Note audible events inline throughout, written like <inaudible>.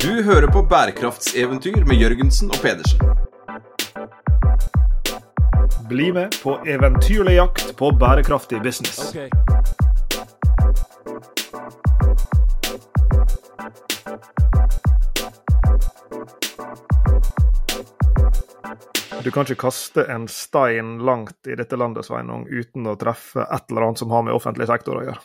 Du hører på bærekraftseventyr med Jørgensen og Pedersen. Bli med på eventyrlig jakt på bærekraftig business. Du kan ikke kaste en stein langt i dette landet Sveinung, uten å treffe et eller annet som har med offentlig sektor å gjøre.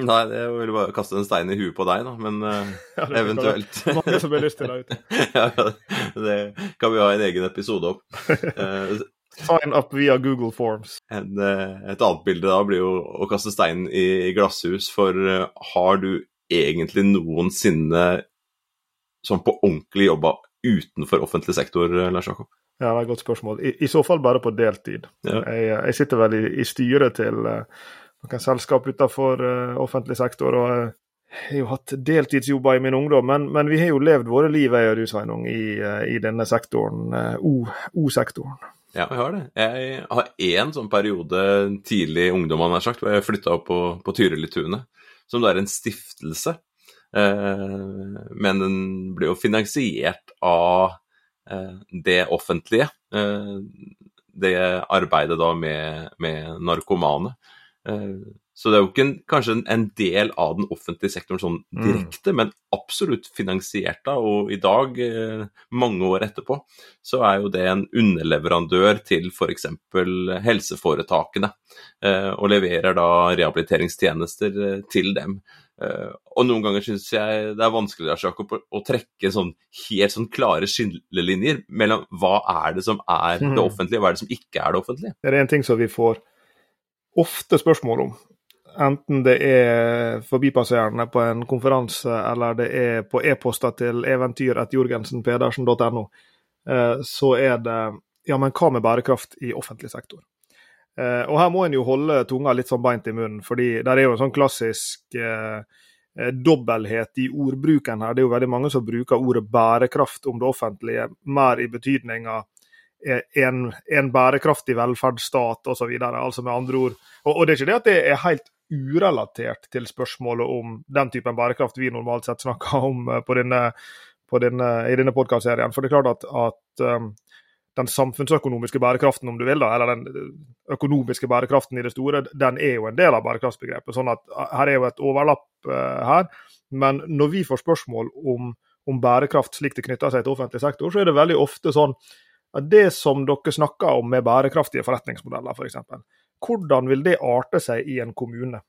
Nei, det vil bare kaste en stein i huet på deg, da, men uh, <laughs> Ja, eventuelt. Mange som har lyst til det <laughs> ja, det kan vi ha en egen episode om. <laughs> Eh, Sign up via Google Forms. en, eh, et annet bilde da blir jo å kaste stein i, i glasshus, for eh, har du egentlig noensinne sånn på ordentlig jobba utenfor offentlig sektor, eh, Lars Jakob? Ja, det er et godt spørsmål. I, i så fall bare på deltid. Ja. Jeg, jeg sitter vel i, i styret til uh, noen selskap utenfor uh, offentlig sektor. og uh, jeg har jo hatt deltidsjobber i min ungdom, men, men vi har jo levd våre liv jeg og du, Sveinung, i, uh, i denne sektoren, O-sektoren. Ja, jeg har det. Jeg har én sånn periode tidlig i ungdommen, nær sagt, hvor jeg flytta opp på, på Tyrilitunet, som da er en stiftelse. Eh, men den blir jo finansiert av eh, det offentlige. Eh, det arbeidet da med, med narkomane. Eh, så det er jo ikke en, kanskje en, del av den offentlige sektoren sånn Mm. direkte, men absolutt finansiert av. Og i dag, eh, mange år etterpå, så er jo det en underleverandør til f.eks. helseforetakene, eh, og leverer da rehabiliteringstjenester eh, til dem. Og noen ganger syns jeg det er vanskelig Jakob, å, trekke sånn helt sånn klare skillelinjer mellom hva er det som er Mhm. det offentlige, og hva er det som ikke er det offentlige. Det er en ting som vi får ofte spørsmål om. Enten det er forbipasserende på en konferanse, eller det er på e-poster til eventyr.jorgensenpedersen.no, eh, så er det ja, men hva med bærekraft i offentlig sektor? Eh, Og her må en jo holde tunga litt sånn beint i munnen, fordi der er jo en sånn klassisk eh, eh, dobbelthet i ordbruken her. Det er jo veldig mange som bruker ordet bærekraft om det offentlige, mer i betydninga en, en bærekraftig velferdsstat osv. Altså med andre ord. Og, og det er ikke det at det er helt urelatert til spørsmålet om den typen bærekraft vi normalt sett snakker om eh, på denne, på denne, i denne podkastserien. For det er klart at, at um, den samfunnsøkonomiske bærekraften, om du vil, da, eller den økonomiske bærekraften i det store, den er jo en del av bærekraftsbegrepet. sånn at uh, Her er jo et overlapp uh, her. Men når vi får spørsmål om, om bærekraft slik det knytter seg til offentlig sektor, så er det veldig ofte sånn at det som dere snakker om med bærekraftige forretningsmodeller, f.eks., hvordan vil det arte seg i en kommune?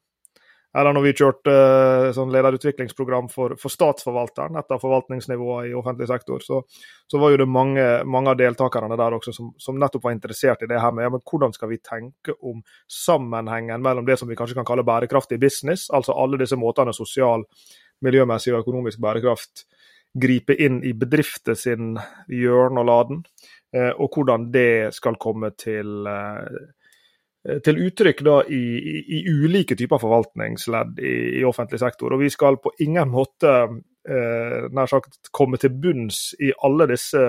Eller når vi kjørte eh, sånn lederutviklingsprogram for, for statsforvalteren, et av forvaltningsnivåene i offentlig sektor, så, så var jo det mange, mange av deltakerne der også som, som nettopp var interessert i det her med ja, men hvordan skal vi tenke om sammenhengen mellom det som vi kanskje kan kalle bærekraftig business, altså alle disse måtene sosial, miljømessig og økonomisk bærekraft griper inn i bedrifter sin hjørne og laden, og hvordan det skal komme til eh, til uttrykk da i, i, i ulike typer forvaltningsledd i, i, offentlig sektor. Og vi skal på ingen måte eh, nær sagt komme til bunns i alle disse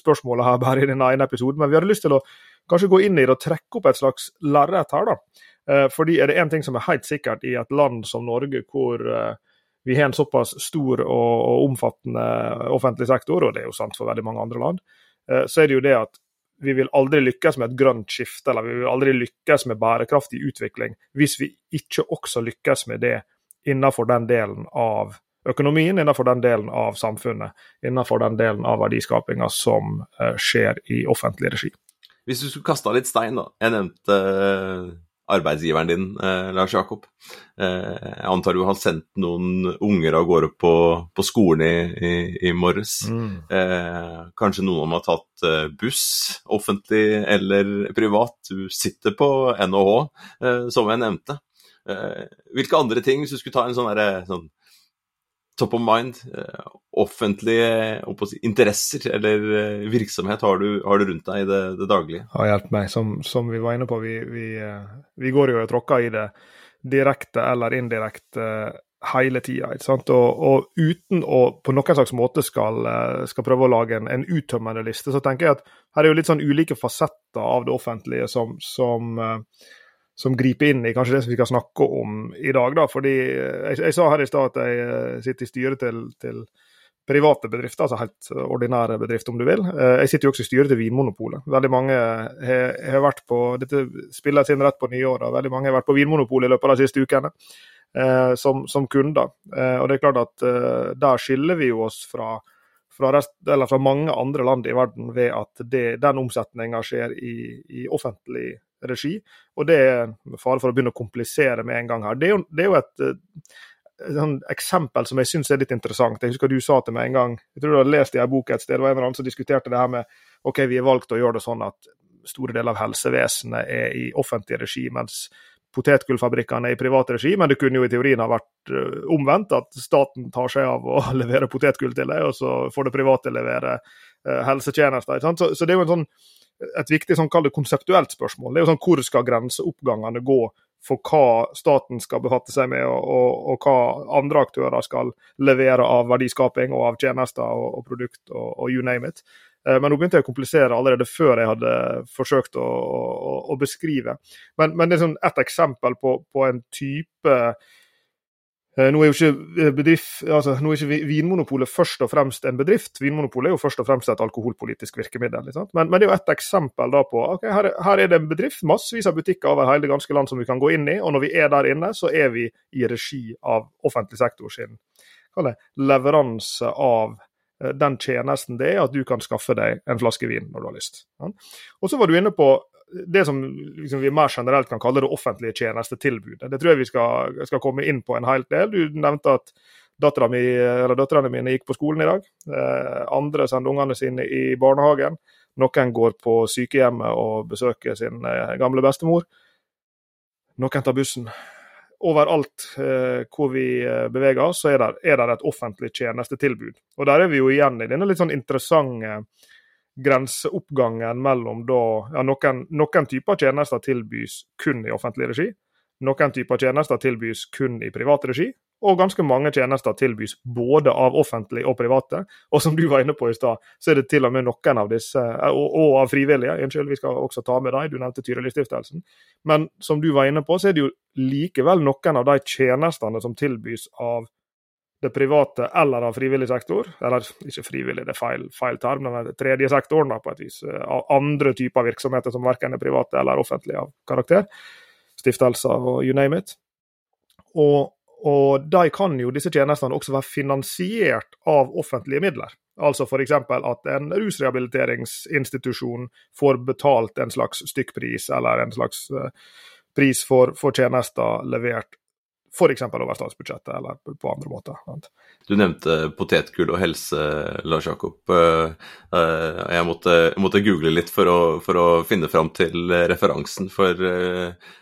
spørsmålene her bare i denne ene episoden, men vi hadde lyst til å kanskje gå inn i det og trekke opp et slags lerret her. da. Eh, fordi er det én ting som er helt sikkert i et land som Norge, hvor eh, vi har en såpass stor og, og omfattende offentlig sektor, og det er jo sant for veldig mange andre land, eh, så er det jo det at vi vil aldri lykkes med et grønt skifte, eller vi vil aldri lykkes med bærekraftig utvikling hvis vi ikke også lykkes med det innenfor den delen av økonomien, innenfor den delen av samfunnet, innenfor den delen av verdiskapinga som uh, skjer i offentlig regi. Hvis du skulle kasta litt stein, da. Jeg nevnte uh, arbeidsgiveren din, eh, Lars Jakob. jeg antar du har sendt noen unger av gårde på, på skolen i, i, i morges. Mm. kanskje noen har tatt buss, offentlig eller privat. Du sitter på NHH, som jeg nevnte. hvilke andre ting, hvis du skulle ta en sånn der, sånn top of mind, eh, offentlige interesser eller eh, virksomhet har du, har du, rundt deg i det, det daglige? Har hjulpet meg. Som, som, vi var inne på, vi, vi, vi går jo og tråkker i det direkte eller indirekte hele tida. Og, og, uten å på noen slags måte skal, skal prøve å lage en, en, uttømmende liste, så tenker jeg at her er jo litt sånn ulike fasetter av det offentlige som, som som griper inn i kanskje det som vi skal snakke om i dag. da, fordi Jeg, jeg sa her i stad at jeg sitter i styret til, til, private bedrifter, altså helt ordinære bedrifter om du vil. Eh, jeg sitter jo også i styret til Vinmonopolet. Veldig mange har vært på dette spilles inn rett på nyåret, veldig mange har vært på Vinmonopolet i løpet av de siste ukene eh, som, som, kunder. Eh, og det er klart at Der skiller vi jo oss fra, fra, rest, fra mange andre land i verden ved at det, den omsetninga skjer i, i, offentlig regi. Og det er fare for å begynne å komplisere med en gang her. Det er jo, det er jo et sånn eksempel som jeg syns er litt interessant. Jeg husker du sa til meg en gang, jeg tror du hadde lest i ei bok et sted, det var en eller annen som diskuterte det her med ok, vi har valgt å gjøre det sånn at store deler av helsevesenet er i offentlig regi, mens potetgullfabrikkene er i privat regi, men det kunne jo i teorien ha vært uh, omvendt, at staten tar seg av å <laughs> levere potetgull til deg, og så får det private levere uh, helsetjenester. Så, så, det er jo en sånn, et viktig sånn, konseptuelt spørsmål. Det er jo sånn, Hvor skal grenseoppgangene gå for hva staten skal befatte seg med, og, og, og, hva andre aktører skal levere av verdiskaping og av tjenester og, og produkt og, og, you name it. Eh, men nå begynte jeg å komplisere allerede før jeg hadde forsøkt å, å beskrive. Men, men, det er sånn et eksempel på, på en type nå er jo ikke, eh, bedrift, altså, nå er ikke Vinmonopolet først og fremst en bedrift, Vinmonopolet er jo først og fremst et alkoholpolitisk virkemiddel. Men, men, det er jo et eksempel da på ok, her, her, er det en bedrift, massevis av butikker over hele det ganske land som vi kan gå inn i. Og når vi er der inne, så er vi i regi av offentlig sektor sin leveranse av eh, den tjenesten det er at du kan skaffe deg en flaske vin når du har lyst. Og så var du inne på det som liksom, vi mer generelt kan kalle det offentlige tjenestetilbudet. Det tror jeg vi skal, skal komme inn på en hel del. Du nevnte at døtrene mine gikk på skolen i dag. Eh, andre sender ungene sine i barnehagen. Noen går på sykehjemmet og besøker sin eh, gamle bestemor. Noen tar bussen. Overalt eh, hvor vi eh, beveger oss, så er det, er det et offentlig tjenestetilbud. Og Der er vi jo igjen i denne litt sånn interessante grenseoppgangen mellom da ja, noen, noen typer tjenester tilbys kun i offentlig regi. Noen typer tjenester tilbys kun i privat regi, og ganske mange tjenester tilbys både av offentlige og private. Og som du var inne på i stad, så er det til og med noen av disse, og, og av frivillige, unnskyld, vi skal også ta med dem, du nevnte Tyrili-stiftelsen. Men som du var inne på, så er det jo likevel noen av de tjenestene som tilbys av det private eller av frivillig sektor. Eller ikke frivillig, det er feil, feil term, men tredje sektoren da, på et vis. Eh, av andre typer virksomheter som verken er private eller offentlige av karakter. Stiftelser og you name it. Og, og de kan jo disse tjenestene også være finansiert av offentlige midler. Altså f.eks. at en rusrehabiliteringsinstitusjon får betalt en slags stykkpris eller en slags uh, pris for, for tjenester levert F.eks. over statsbudsjettet eller på andre måter. Du nevnte potetgull og helse, Lars Jakob. Eh, eh, jeg måtte, måtte google litt for å, for å finne fram til referansen. For eh,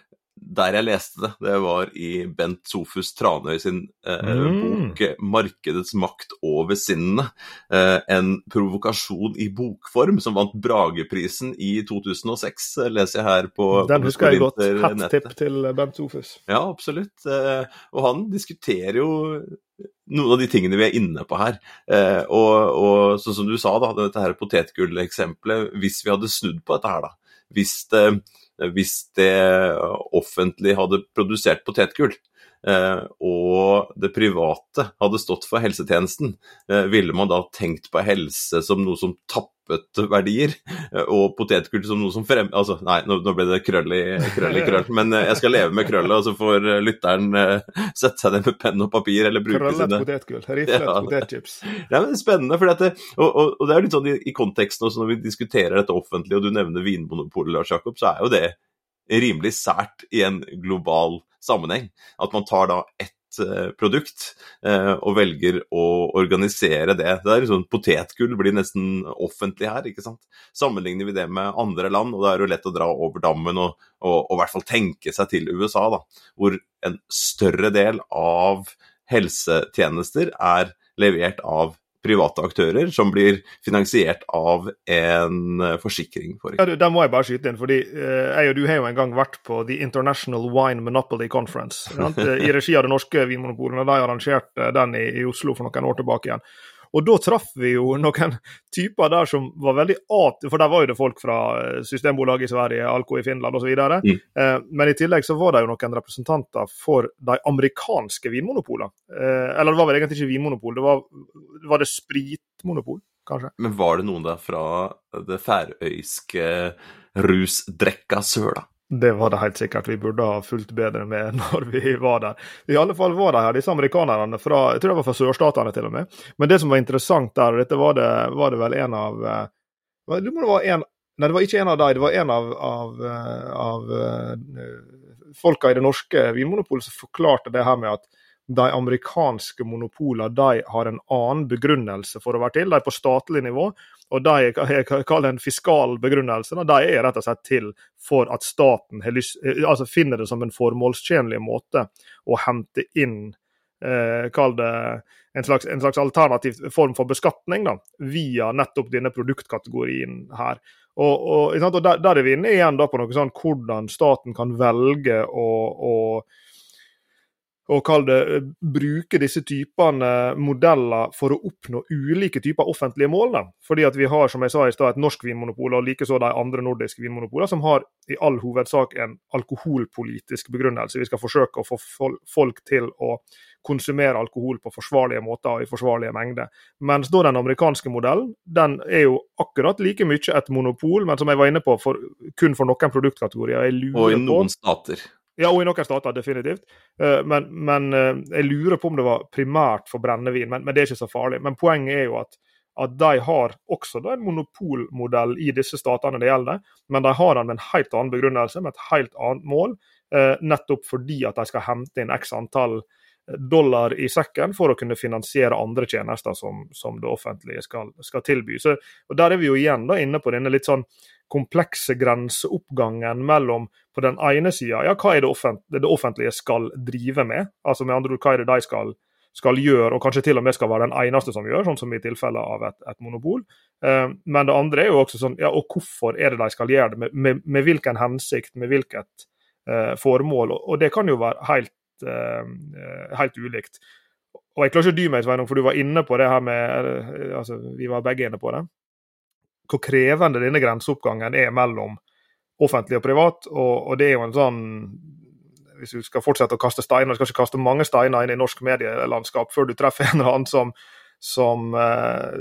der jeg leste det, det var i Bent Sofus Tranøy sin eh, mm. bok 'Markedets makt over sinnene'. Eh, en provokasjon i bokform som vant Brageprisen i 2006, leser jeg her på Den husker jeg godt. Hat-tipp til Bent Sofus. Ja, absolutt. Eh, og han diskuterer jo noen av de tingene vi er inne på her. Eh, og, og sånn som du sa, da, dette her potetgulleksempelet, hvis vi hadde snudd på dette her, da. Hvis det hvis det offentlige hadde produsert potetgull, eh, og det private hadde stått for helsetjenesten, eh, ville man da tenkt på helse som noe som tappet verdier, eh, og potetgull som noe som frem... Altså, nei, nå, ble det krøll i krøll, i <laughs> krøll men jeg skal leve med krøllet, og så får lytteren <laughs> sette seg ned med penn og papir eller bruke Krøllet sine potetgull, riflet <laughs> ja, potetchips. Ja, men det er spennende, for og, og, og, det er litt sånn i, i konteksten også når vi diskuterer dette offentlig, og du nevner Vinmonopolet, Lars Jakob, så er jo det rimelig sært i en global sammenheng. At man tar da ett eh, produkt eh, og velger å organisere det. det er liksom Potetgull blir nesten offentlig her. ikke sant? Sammenligner vi det med andre land, og da er det jo lett å dra over dammen og, og, og, i hvert fall tenke seg til USA, da, hvor en større del av helsetjenester er levert av private aktører som blir finansiert av en eh, forsikring. For ja, den må jeg bare skyte inn, fordi uh, jeg og du har jo en gang vært på The International Wine Monopoly Conference <laughs> i regi av det norske Vinmonopolet. og De arrangerte den i, i, Oslo for noen år tilbake igjen. Og da traff vi jo noen typer der som var veldig at... For der var jo det folk fra eh, Systembolaget i Sverige, Alko i Finland osv. Mm. Eh, men i tillegg så var det jo noen representanter for de amerikanske vinmonopolene. Eh, eller det var vel egentlig ikke vinmonopol, det var, var det spritmonopol, kanskje. Men var det noen der fra det færøyske rusdrekka søla? Det var det helt sikkert. Vi burde ha fulgt bedre med <laughs> når vi var der. I alle fall var de her, disse amerikanerne fra jeg tror det var fra sørstatene til og med. Men det som var interessant der, og dette var det, var det vel en av eh, det var en, Nei, det var ikke en av dem. Det var en av, av, eh, av uh, folka i det norske vinmonopolet som forklarte det her med at de amerikanske monopolene de har en annen begrunnelse for å være til. De er på statlig nivå, og det jeg kaller en fiskal begrunnelse. De er rett og slett til for at staten lyst, eh, altså finner det som en formålstjenlig måte å hente inn eh, Kall det en slags, en slags, alternativ form for beskatning da, via nettopp denne produktkategorien her. Og, og, og der, der, er vi inne igjen da på noe sånn hvordan staten kan velge å, å og kall det eh, bruke disse typene modeller for å oppnå ulike typer offentlige mål. Da. Fordi at vi har som jeg sa i sted, et norsk vinmonopol og likeså de andre nordiske vinmonopoler, som har i all hovedsak en alkoholpolitisk begrunnelse. Vi skal forsøke å få folk til å konsumere alkohol på forsvarlige måter og i forsvarlige mengder. Mens da den amerikanske modellen den er jo akkurat like mye et monopol, men som jeg var inne på, for, kun for noen produktkategorier. og i noen på, stater. Ja, og i noen stater, definitivt. Eh, men, men, eh, jeg lurer på om det var primært for brennevin, men, men det er ikke så farlig. Men poenget er jo at, at de har også en monopolmodell i disse statene det gjelder, men de har den med en helt annen begrunnelse, med et helt annet mål, eh, nettopp fordi at de skal hente inn x antall dollar i sekken for å kunne finansiere andre tjenester som, som det offentlige skal, skal tilby. Så, og Der er vi jo igjen da inne på denne litt sånn komplekse grenseoppgangen mellom på den ene sida ja, hva er det offentlige, det offentlige skal drive med, altså med andre ord hva er det de skal, skal, gjøre, og kanskje til og med skal være den eneste som gjør, sånn som i tilfelle av et, et monopol. Eh, men det andre er jo også sånn, ja, og hvorfor er det de skal gjøre det, med, med, med hvilken hensikt, med hvilket eh, formål, og, og, det kan jo være helt, eh, helt ulikt. Og Jeg klarer ikke å dy meg, Sveinung, for du var inne på det her med eh, altså Vi var begge inne på det hvor krevende denne grenseoppgangen er mellom offentlig og privat. Og, og, det er jo en sånn Hvis du skal fortsette å kaste steiner, du skal ikke kaste mange steiner inn i norsk medielandskap før du treffer en eller annen som, som eh,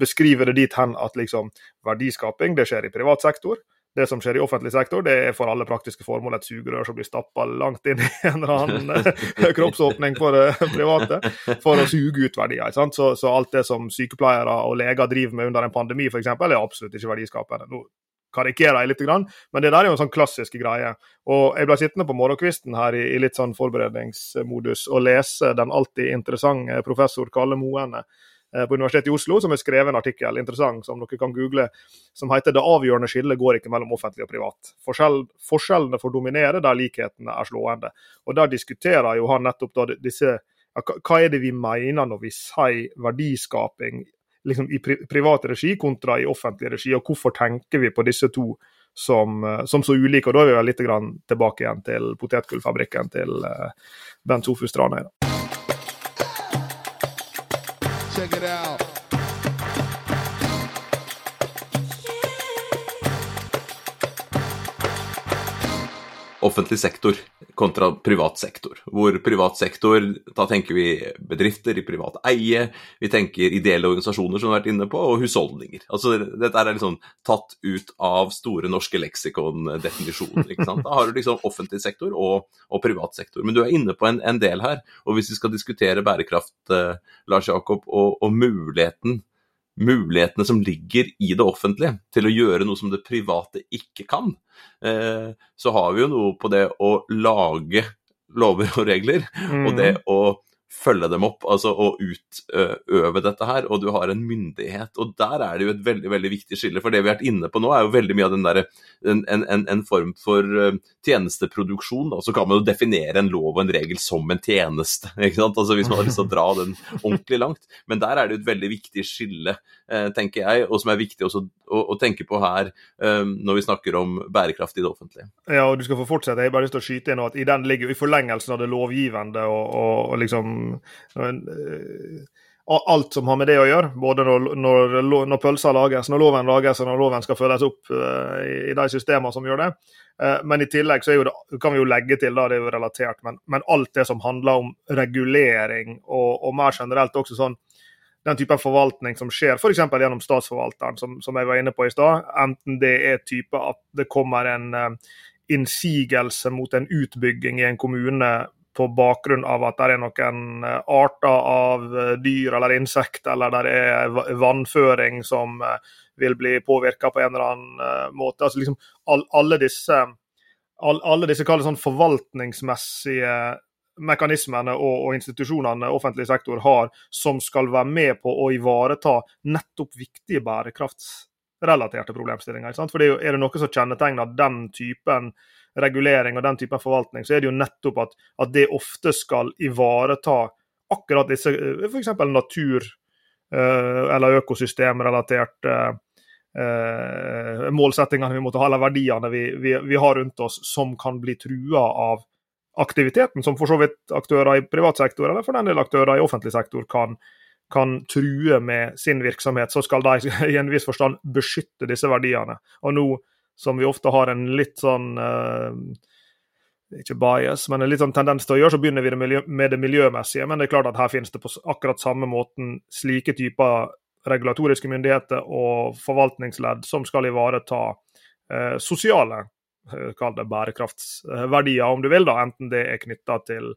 beskriver det dit hen at liksom verdiskaping det skjer i privat sektor. Det som skjer i offentlig sektor, det er for alle praktiske formål et sugerør som blir stappa langt inn i en eller annen eh, <laughs> kroppsåpning for det private for å suge ut verdier. Så, så, alt det som sykepleiere og leger driver med under en pandemi f.eks., er absolutt ikke verdiskapende. Nå karikerer jeg litt, men det der er jo en sånn klassisk greie. Og Jeg ble sittende på morgenkvisten her i, i litt sånn forberedningsmodus og lese den alltid interessante professor Kalle Moene Eh, på Universitetet i Oslo, som har skrevet en artikkel interessant som dere kan google, som heter 'Det avgjørende skillet går ikke mellom offentlig og privat'. Forskjell, forskjellene får dominere der likhetene er slående. Og Der diskuterer jo han nettopp da disse Hva er det vi mener når vi sier verdiskaping liksom i pri privat regi kontra i offentlig regi, og hvorfor tenker vi på disse to som, eh, som så ulike? Og Da er vi litt tilbake igjen til potetgullfabrikken til eh, Bent Sofus Stranøy. Check it out. Offentlig sektor kontra privat sektor. Hvor privat sektor, da tenker vi bedrifter i privat eie, vi tenker ideelle organisasjoner som vi har vært inne på, og husholdninger. Altså Dette er liksom tatt ut av Store norske leksikon-definisjonen. ikke sant? Da har du liksom offentlig sektor og, og privat sektor. Men du er inne på en, en, del her, og hvis vi skal diskutere bærekraft, eh, Lars Jakob, og, og muligheten mulighetene som ligger i det offentlige til å gjøre noe som det private ikke kan, eh, så har vi jo noe på det å lage lover og regler, mm. og det å følge dem opp altså å utøve dette her, og du har en myndighet. og Der er det jo et veldig veldig viktig skille. For det vi har vært inne på nå, er jo veldig mye av den der, en, en, en form for uh, tjenesteproduksjon. Da. Så kan man jo definere en lov og en regel som en tjeneste, <laughs> ikke sant? Altså hvis man har lyst til å dra den ordentlig langt. Men der er det jo et veldig viktig skille, tenker jeg, og som er viktig også å, å tenke på her uh, når vi snakker om bærekraft i det offentlige. Ja, og du skal få fortsette. Jeg har bare lyst til å skyte inn at i den ligger jo i forlengelsen av det lovgivende og, og, og liksom Eh, alt som har med det å gjøre. Både når, når, når pølser lages, når loven lages og når loven skal følges opp uh, i, de systemene som gjør det. Men i tillegg så det, kan vi jo legge til, da, det er jo relatert, men, men alt det som handler om regulering og, og, mer generelt også sånn den type forvaltning som skjer f.eks. gjennom statsforvalteren, som, som, jeg var inne på i stad. Enten det er type at det kommer en uh, innsigelse mot en utbygging i en kommune på bakgrunn av at det er noen eh, arter av eh, dyr eller insekter, eller det er vannføring som eh, vil bli påvirka på en eller annen måte. Altså liksom all, alle disse, all, alle disse sånn forvaltningsmessige mekanismene og, og, institusjonene offentlig sektor har, som skal være med på å ivareta nettopp viktige bærekraftsrelaterte problemstillinger. For det er, jo, er det noe som kjennetegner den typen regulering og den typen forvaltning, så er det jo nettopp at, at det ofte skal ivareta akkurat disse eh, f.eks. natur- eh, eller økosystemrelaterte eh, målsettingene vi måtte ha, eller verdiene vi, vi, vi, har rundt oss, som kan bli trua av aktiviteten, som for så vidt aktører i privat sektor, eller for den del aktører i offentlig sektor, kan, kan true med sin virksomhet. Så skal de <laughs> i en viss forstand beskytte disse verdiene. Og nå som vi ofte har en litt sånn uh, ikke bias, men en litt sånn tendens til å gjøre, så begynner vi med det miljømessige. Men det er klart at her finnes det på akkurat samme måten slike typer regulatoriske myndigheter og forvaltningsledd som skal ivareta uh, sosiale kall det bærekraftsverdier, om du vil, da, enten det er knytta til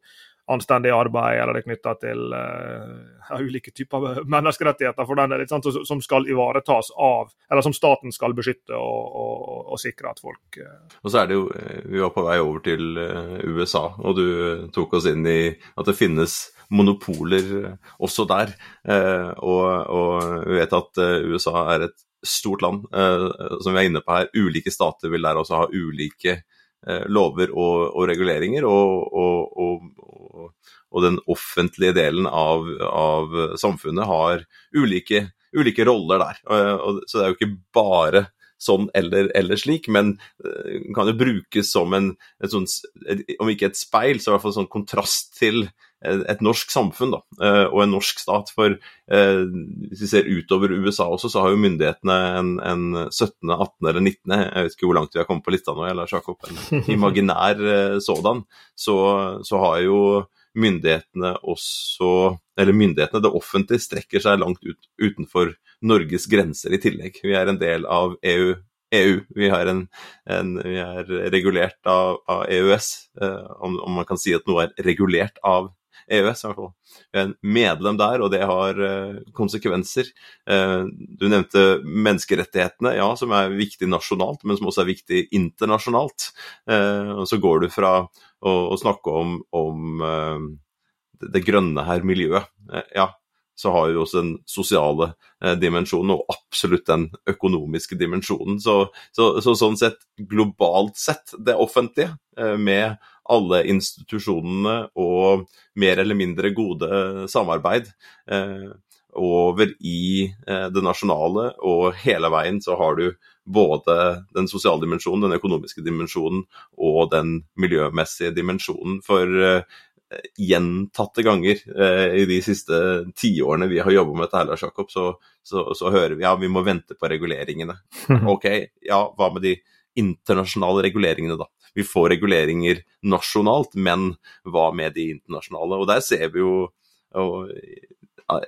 anstendig arbeid, eller det er knytta til uh, ulike typer <laughs> menneskerettigheter for den, sant, som skal ivaretas av, eller som staten skal beskytte og, og, og sikre at folk uh... Og så er det jo, eh, Vi var på vei over til uh, USA, og du tok oss inn i at det finnes monopoler også der. Og, og, vi vet at USA er et stort land, som vi er inne på her. Ulike stater vil der også ha ulike lover og, og reguleringer. og, og og den offentlige delen av, av samfunnet har ulike, ulike roller der. Så det er jo ikke bare sånn eller, eller slik, men kan jo brukes som en, et sånt, et, om ikke et speil, så i hvert fall sånn kontrast til et, et norsk samfunn da, uh, og en norsk stat. For uh, hvis vi ser utover USA også, så har jo myndighetene en, en 17., 18. eller 19., jeg vet ikke hvor langt vi har kommet på lista nå, eller Jakob, en <laughs> imaginær sådan, så, så har jo myndighetene også Eller myndighetene, det offentlige, strekker seg langt ut, utenfor Norges grenser i tillegg. Vi er en del av EU. EU. Vi, en, en, vi er regulert av, av EØS, eh, om, om, man kan si at noe er regulert av EØS. i hvert fall. Er en medlem der, og det har eh, konsekvenser. Eh, du nevnte menneskerettighetene, ja, som er viktig nasjonalt, men som også er viktig internasjonalt. Eh, og så går du fra å, snakke om, om det grønne her miljøet. Ja, så har vi også den sosiale dimensjonen, og absolutt den økonomiske dimensjonen. Så, så, så sånn sett, globalt sett, det offentlige, med alle institusjonene og mer eller mindre gode samarbeid over i det nasjonale, og hele veien så har du både den sosiale dimensjonen, den økonomiske dimensjonen og den miljømessige dimensjonen. For uh, gjentatte ganger i de siste tiårene vi har jobba med dette, her, Jakob, så, så, så, hører vi ja, vi må vente på reguleringene. <laughs> Ok, ja, hva med de internasjonale reguleringene, da? Vi får reguleringer nasjonalt, men hva med de internasjonale? Og der ser vi jo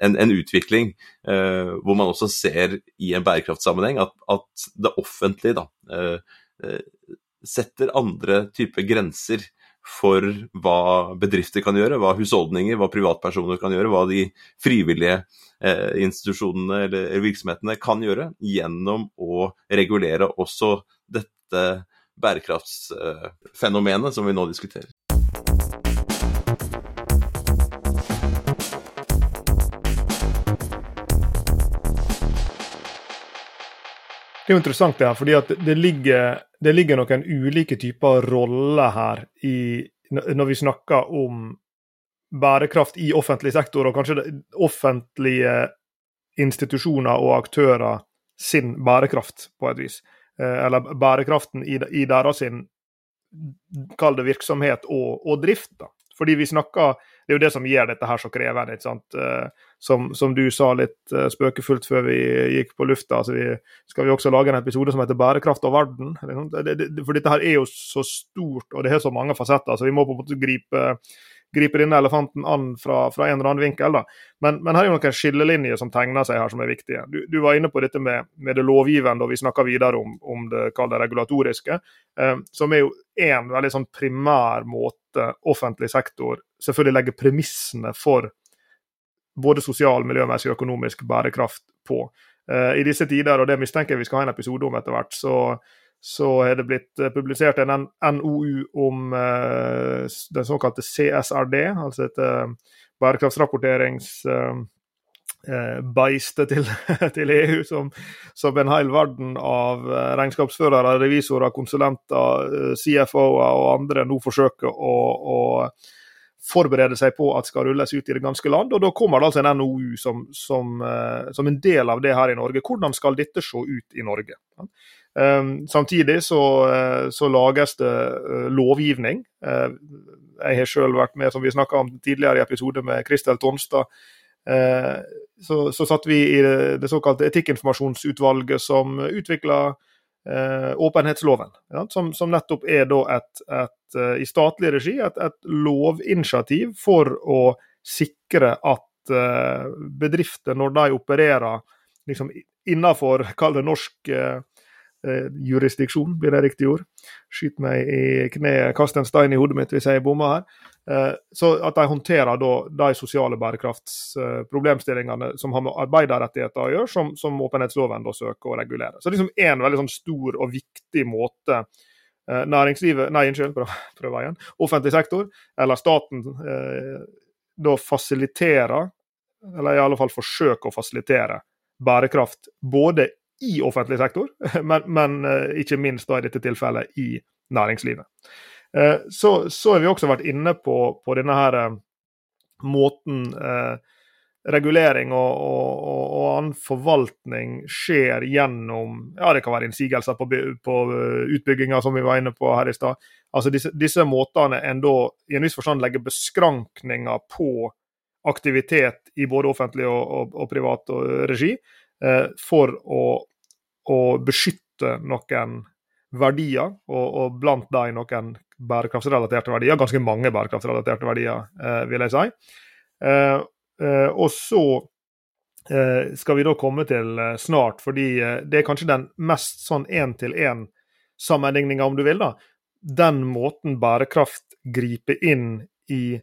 en, en utvikling eh, hvor man også ser i en bærekraftsammenheng at, at det offentlige da, eh, eh, setter andre typer grenser for hva bedrifter kan gjøre, hva husholdninger, hva privatpersoner kan gjøre, hva de frivillige eh, institusjonene eller virksomhetene kan gjøre, gjennom å regulere også dette bærekraftsfenomenet som vi nå diskuterer. Det er jo interessant det her, fordi at det ligger, det ligger noen ulike typer roller her i, når vi snakker om bærekraft i offentlig sektor, og kanskje offentlige institusjoner og aktører sin bærekraft, på et vis. Eh, eller bærekraften i, i deres kall det virksomhet og, og drift. da. Fordi vi snakker det er jo det som gjør dette her så krevende. ikke sant? Som, som, du sa litt spøkefullt før vi gikk på lufta, altså vi, skal vi også lage en episode som heter 'Bærekraft og verden'? For dette her er jo så stort, og det har så mange fasetter, så vi må på en måte gripe griper denne elefanten an fra, fra, en eller annen vinkel. Men, men her er jo noen skillelinjer som tegner seg her, som er viktige. Du, du var inne på dette med, med det lovgivende, og vi snakker videre om, om det, det regulatoriske. Eh, som er jo én veldig sånn primær måte offentlig sektor selvfølgelig legger premissene for både sosial, miljømessig og økonomisk bærekraft på. Eh, I disse tider, og det mistenker jeg vi skal ha en episode om etter hvert, så så er det blitt eh, publisert en NOU om uh, den såkalte CSRD, altså et uh, bærekraftsrapporteringsbeiste til, <laughs> til, EU, som, som, en hel verden av regnskapsførere, revisorer, konsulenter, CFO-er og andre nå forsøker å, å forberede seg på at skal rulles ut i det ganske land. og Da kommer det altså en NOU som, som, som, en del av det her i Norge. Hvordan skal dette se ut i Norge? Ehm, samtidig så, eh, så, lages det eh, lovgivning. Eh, jeg har selv vært med, som vi snakka om tidligere i episode med Kristel Tonstad. Så, så satt vi i det, såkalte etikkinformasjonsutvalget som utvikla åpenhetsloven. Som, som, nettopp er et, et, i statlig regi et, et, lovinitiativ for å sikre at bedrifter, når de opererer liksom innenfor norsk eh, jurisdiksjon, blir det riktig ord. Skyt meg i kneet, kast en stein i hodet mitt hvis jeg bommer her. Eh, så at de håndterer da de sosiale bærekraftsproblemstillingene som har med arbeiderrettigheter å gjøre, som, som åpenhetsloven da søker å regulere. Så det er liksom én veldig sånn stor og viktig måte eh, næringslivet Nei, unnskyld, prøv igjen. Offentlig sektor, eller staten, eh, da fasiliterer, eller i alle fall forsøker å fasilitere, bærekraft både i offentlig sektor, <laughs> men, men eh, ikke minst da i dette tilfellet i næringslivet. Eh, så, så har vi også vært inne på, på denne her eh, måten regulering og, og, og, annen forvaltning skjer gjennom ja Det kan være innsigelser på, på utbygginger, som vi var inne på her i stad. Altså disse, disse måtene en da i en viss forstand legger beskrankninger på aktivitet i både offentlig og, og, privat regi, for å, å, beskytte noen verdier, og, og blant dem noen bærekraftsrelaterte verdier. Ganske mange bærekraftsrelaterte verdier, eh, vil jeg si. Eh, og så skal vi da komme til snart, fordi det er kanskje den mest sånn én-til-én-sammenligninga, om du vil, da. Den måten bærekraft griper inn i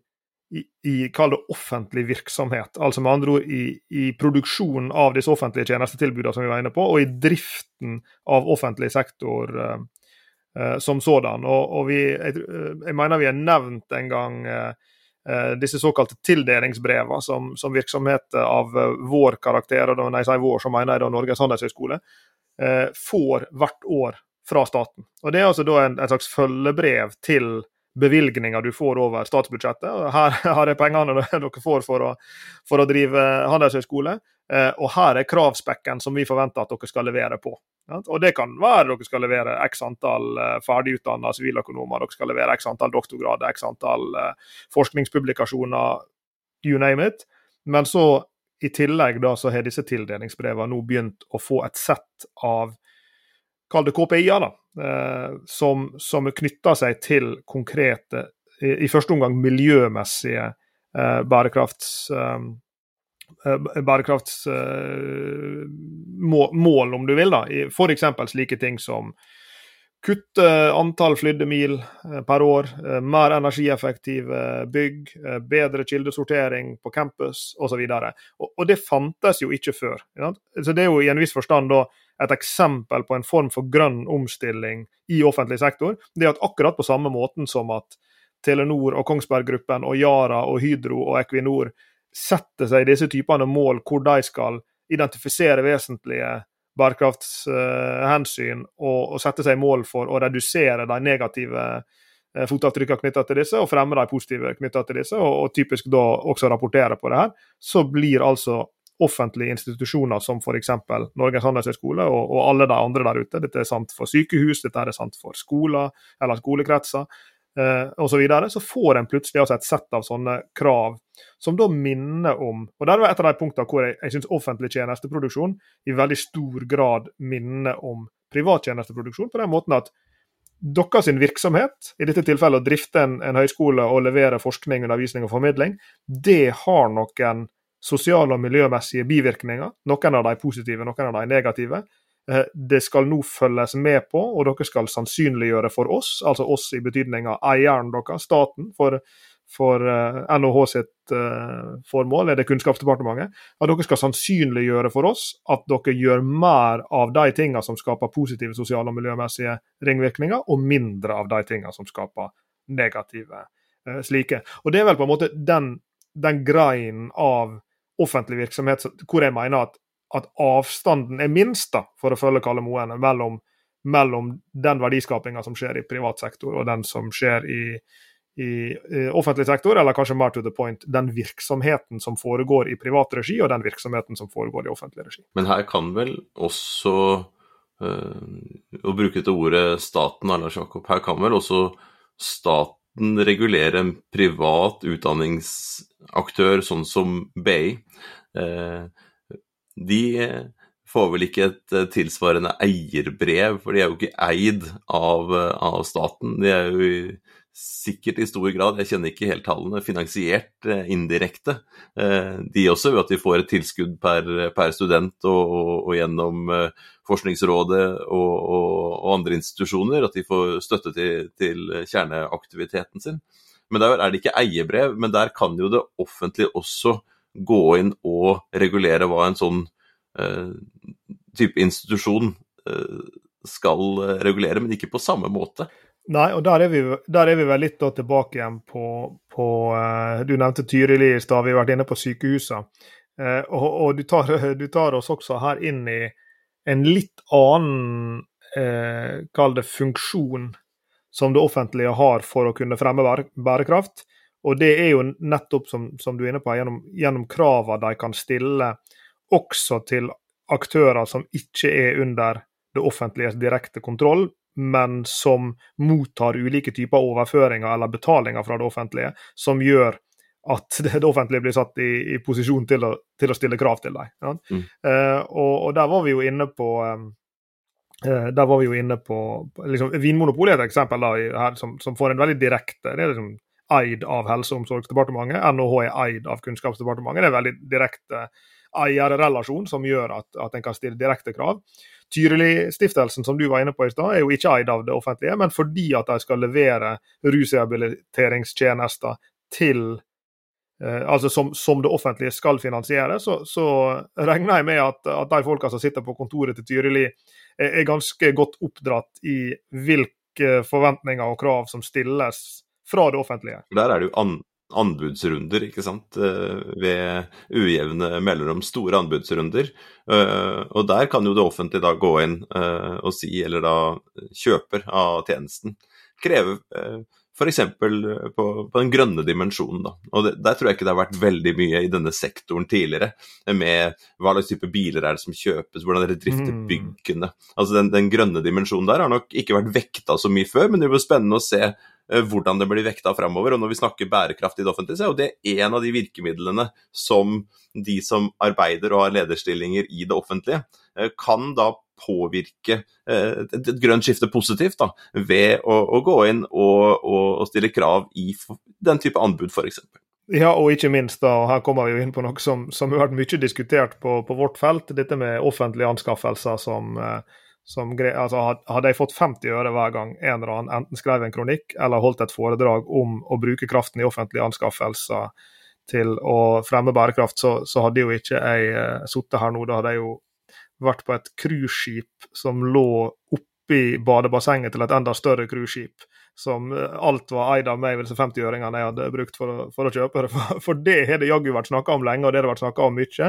i, i kall det offentlig virksomhet. Altså med andre ord i, i produksjonen av disse offentlige tjenestetilbudene som vi var inne på, og i driften av offentlig sektor eh, uh, som sådan. Og, og vi, jeg, eh, jeg, mener vi har nevnt en gang eh, disse såkalte tildelingsbrevene som, som virksomheter av vår karakter, og når jeg sier vår, så mener jeg da Norges handelshøyskole, får hvert år fra staten. Og Det er altså da en, en slags følgebrev til bevilgninger du får over statsbudsjettet. Her <laughs> har jeg pengene <laughs> dere får for å, for å drive handelshøyskole. Eh, og her er kravspekken som vi forventer at dere skal levere på. Og Det kan være dere skal levere x antall eh, ferdigutdanna siviløkonomer, dere skal levere x antall doktorgrader, x antall eh, forskningspublikasjoner, you name it. Men så i tillegg da, så har disse tildelingsbrevene nå begynt å få et sett av kall det KPI-er, da, eh, som, som knytter seg til konkrete, i, første omgang miljømessige eh, bærekrafts... Eh, bærekraftsmål, om du vil. da, F.eks. slike ting som kutte antall flydde mil per år, mer energieffektive bygg, bedre kildesortering på campus osv. Og, og det fantes jo ikke før. Ja? Så Det er jo i en viss forstand da et eksempel på en form for grønn omstilling i offentlig sektor. Det er at akkurat på samme måten som at Telenor og Kongsberg Gruppen og Yara og Hydro og Equinor setter seg disse typene mål hvor de skal identifisere vesentlige bærekraftshensyn og, og sette seg mål for å redusere de negative eh, fotavtrykkene knytta til disse, og fremme de positive knytta til disse, og, og, typisk da også rapportere på det her, så blir altså offentlige institusjoner som f.eks. Norges handelshøyskole og, og, alle de andre der ute. Dette er sant for sykehus, dette er sant for skoler eller skolekretser. eh, osv., så, videre, så får en plutselig altså et sett av sånne krav som da minner om Og der var et av de punktene hvor jeg, jeg syns offentlig tjenesteproduksjon i veldig stor grad minner om privat tjenesteproduksjon, på den måten at deres virksomhet, i dette tilfellet å drifte en, en høyskole og levere forskning, undervisning og formidling, det har noen sosiale og miljømessige bivirkninger. Noen av de positive, noen av de negative. Eh, det skal nå følges med på, og dere skal sannsynliggjøre for oss, altså oss i betydning av eieren deres, staten, for, for uh, eh, NHH sitt uh, formål, er det Kunnskapsdepartementet, at dere skal sannsynliggjøre for oss at dere gjør mer av de tingene som skaper positive sosiale og miljømessige ringvirkninger, og mindre av de tingene som skaper negative slike. Og Det er vel på en måte den, den greien av offentlig virksomhet hvor jeg mener at at avstanden er minst, da, for å følge Kalle Moen, mellom, mellom den verdiskapinga som skjer i privat sektor, og den som skjer i, i, i, offentlig sektor, eller kanskje mer to the point, den virksomheten som foregår i privat regi, og den virksomheten som foregår i offentlig regi. Men her kan vel også, øh, å bruke dette ordet staten, Lars Jakob, her kan vel også staten regulere en privat utdanningsaktør sånn som BI. Eh, de får vel ikke et eh, tilsvarende eierbrev, for de er jo ikke eid av, eh, av staten. De er jo sikkert i stor grad, jeg kjenner ikke helt tallene, finansiert indirekte. De også ved at de får et tilskudd per, per student og, og, og, gjennom Forskningsrådet og, og, andre institusjoner, at de får støtte til, til kjerneaktiviteten sin. Men der er det ikke eierbrev, men der kan jo det offentlige også gå inn og regulere hva en sånn type institusjon skal eh, regulere, men ikke på samme måte. Nei, og der er vi, der er vi vel litt tilbake igjen på, på uh, Du nevnte Tyrili i stad, vi har vært inne på sykehusene. og, og du, tar, <laughs> du, tar, oss også her inn i en litt annen Kall det funksjon som det offentlige har for å kunne fremme bærekraft. Og det er jo nettopp, som, som du er inne på, gjennom, gjennom kravene de kan stille også til aktører som ikke er under det offentliges direkte kontroll, men som mottar ulike typer overføringer eller betalinger fra det offentlige, som gjør at <laughs> det offentlige blir satt i, i posisjon til å, til å, stille krav til dem. Ja? Mm. Uh, og, og, der var vi jo inne på um, uh, der var vi jo inne på liksom, Vinmonopolet er et eksempel da, her, som, som, får en veldig direkte det er liksom eid av Helse- og omsorgsdepartementet. NHH er eid av Kunnskapsdepartementet. Det er en veldig direkte eierrelasjon som gjør at, at en kan stille direkte krav. Tyrili-stiftelsen som du var inne på i stad, er jo ikke eid av det offentlige, men fordi at de skal levere rusrehabiliteringstjenester til eh, altså som, som, det offentlige skal finansiere, så, så regner jeg med at, at, de folka som sitter på kontoret til Tyrili, er, er ganske godt oppdratt i hvilke forventninger og krav som stilles fra det offentlige. Der er det jo an anbudsrunder, ikke sant, eh, ved ujevne mellomrom. Store anbudsrunder. Eh, og der kan jo det offentlige da gå inn eh, og si, eller da kjøper av tjenesten, kreve f.eks. På, på den grønne dimensjonen. Da. Og det, Der tror jeg ikke det har vært veldig mye i denne sektoren tidligere, med hva slags type biler er det som kjøpes, hvordan dere drifter mm. byggene. Altså den, den, grønne dimensjonen der har nok ikke vært vekta så mye før, men det blir spennende å se hvordan det blir vekta framover. Og når vi snakker bærekraft i det offentlige, så er jo det en av de virkemidlene som de som arbeider og har lederstillinger i det offentlige, uh, kan da påvirke eh, et grønt skifte positivt da, ved å, å gå inn og, og, stille krav i den type anbud, f.eks. Ja, og ikke minst, da, og her kommer vi jo inn på noe som, som har vært mye diskutert på, på, vårt felt, dette med offentlige anskaffelser som, eh, som altså, Hadde jeg fått 50 øre hver gang en eller annen enten skrev en kronikk eller holdt et foredrag om å bruke kraften i offentlige anskaffelser til å fremme bærekraft, så, så hadde jo ikke jeg uh, sittet her nå. Da hadde jeg jo vært på et cruiseskip som lå oppi badebassenget til et enda større cruiseskip. Som eh, alt var eid av meg, disse 50-øringene jeg hadde brukt for å, for å kjøpe det. <laughs> For, for det har det jaggu vært snakka om lenge, og det har vært snakka om mye.